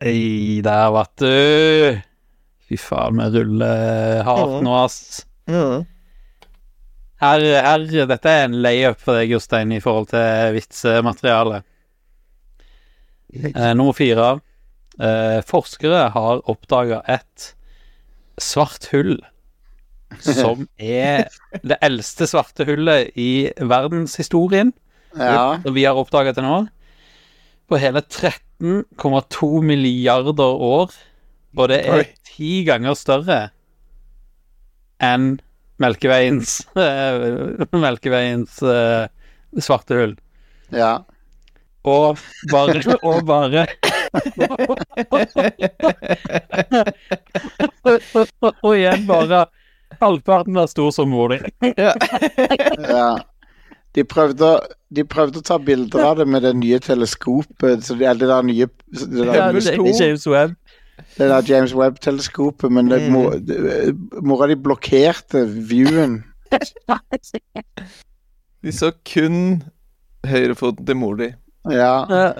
Ei, der, vet du. Fy faen, vi ruller hardt nå, ass. Mm. Her, her, dette er en layup for deg, Jostein, i forhold til vitsematerialet. Eh, nummer fire. Eh, forskere har oppdaga et svart hull som er det eldste svarte hullet i verdenshistorien. Ja. Som vi har oppdaga til nå. På hele 13,2 milliarder år. Og det er ti ganger større enn Melkeveiens Melkeveiens uh, svarte hull. ja. Og bare Og bare Og igjen bare halvparten er stor som mor di. Ja. ja. De prøvde, de prøvde å ta bilder av det med det nye teleskopet. Så det, eller det der nye det der, Ja, James det- James Webb. det der James Webb-teleskopet, men det, Mm. mora di blokkerte viewen. De så kun høyrefoten til mor di. Ja. Ja.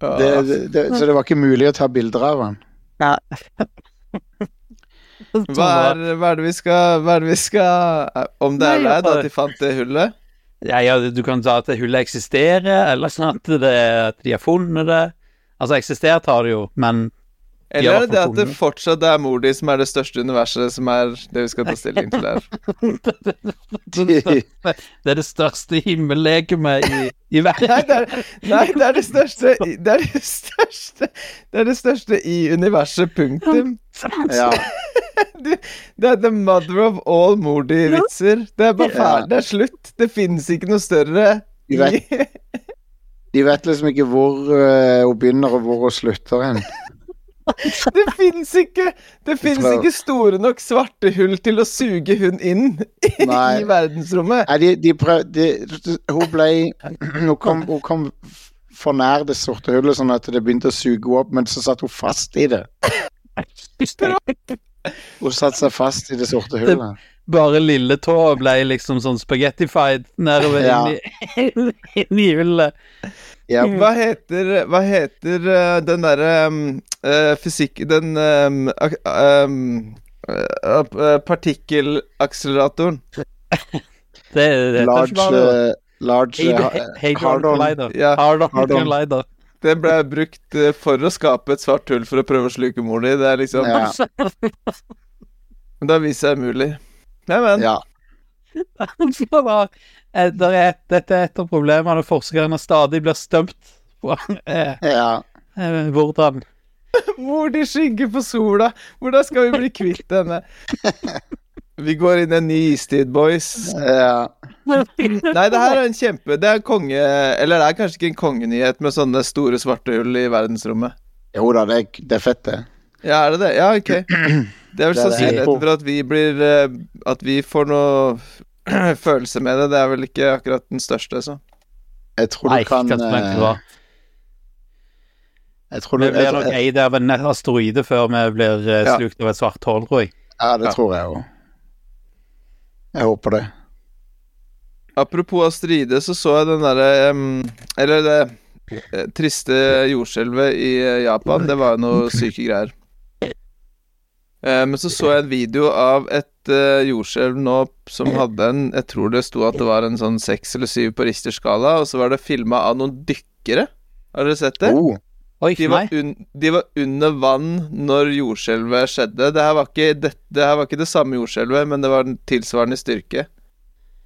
Det, det, det, så det var ikke mulig å ta bilder av han. Hva er, hva er det vi skal Hva er det vi skal Om det er Nei, deg, da, at de fant det hullet? Ja, ja, du kan ta at hullet eksisterer, eller sånn at, det, at de har funnet det. Altså, eksistert har det jo, men Eller har er det det at det fortsatt er mor di som er det største universet, som er det vi skal ta stilling til her? det er det største himmellegemet i, i Nei, verden. det er, nei, det er det største Det er det største Det er det største i universet, punktum. Ja. Det er the mother of all Mordi-vitser. Det er bare ferdig. Det er slutt. Det finnes ikke noe større. De vet- De vet liksom ikke hvor uh, hun begynner og hvor hun slutter hen. Det fins ikke Det finnes ikke store nok svarte hull til å suge hun inn Nei. i verdensrommet. Nei, de, de prøv... De, hun ble hun kom, hun kom for nær det sorte hullet, sånn at det begynte å suge henne opp, men så satt hun fast i det. Hun satte seg fast i det sorte hullet. Bare lilletå ble liksom sånn spagettified nedover Ja. inn, i, inn i hullet. Hva heter, hva heter eh, den derre um, eh, fysikk... Den um, uh, um, eh, eh, partikkelakseleratoren. Det, det Large, eh, large Hadron- eh, Hadron Hardon. Collider. Ja, Hardon Hardon. Collider. Den ble brukt eh, for å skape et svart hull for å prøve å sluke mor di. Det er liksom Ja. Men det har vist seg umulig. Nei, men. ja. Eh, der er, dette er et av problemene forskerne stadig blir stumt på. Eh, ja. hvordan Mor di skygger på sola. Hvordan skal vi bli kvitt henne? Vi går inn i en ny istid, boys. ja. Nei, det her er en kjempe Det er konge... Eller det er kanskje ikke en kongenyhet med sånne store svarte hull i verdensrommet. Jo da, det er, det er fett, det. Ja, er det det? Ja, ok. Det er vel sannsynligheten for at vi blir eh, At vi får noe følelse med det. Det er vel ikke akkurat den største, så. Jeg tror Nei, du kan hva som egentlig eh. Jeg tror du Vi blir nok eid av en asteroide før vi blir eh, Ja. slukt av et svart hull, tror jeg. Ja, det Ja. tror jeg òg. Jeg håper det. Apropos Astride, så så jeg den derre um, Eller det eh, triste jordskjelvet i eh, Japan. Det var jo noe syke greier. Eh, men så så jeg en video av et uh, jordskjelv nå som hadde en Jeg tror det sto at det var en sånn seks eller syv på Richter-skala, og så var det filma av noen dykkere. Har dere sett det? Oh, Oi, De var, un de var under vann når jordskjelvet skjedde. Det her, var ikke det, det her var ikke det samme jordskjelvet, men det var en tilsvarende styrke.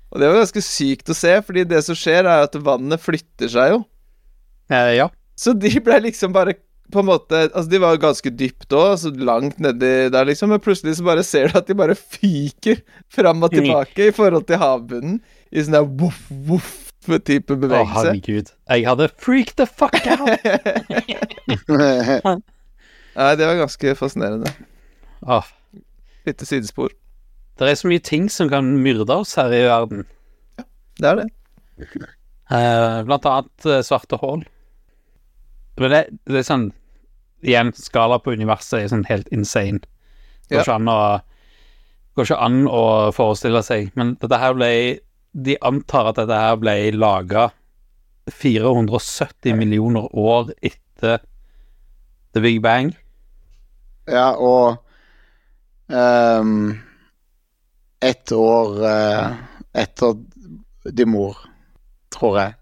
Og det var ganske sykt å se, fordi det som skjer, er at vannet flytter seg jo. Eh, ja. Så de ble liksom bare på en måte Altså, de var jo ganske dypt òg, altså langt nedi der, liksom, men plutselig så bare ser du at de bare fyker fram og tilbake i forhold til havbunnen i sånn der voff, voff-type Å, bevegelse. herregud. Jeg hadde freaked the fuck out! Nei, det var ganske fascinerende. Ah. Lite sidespor. Det er så mye ting som kan myrde oss her i verden. Ja, Det er det. Eh, blant annet eh, svarte hull. Men det, det er sånn Igjen, skala på universet er sånn helt insane. Det går Ja. ikke an å Går ikke an å forestille seg. Men dette her ble De antar at dette her ble laga 470 millioner år etter The Big Bang. Ja, og ehm, ett år eh, etter din mor, tror jeg.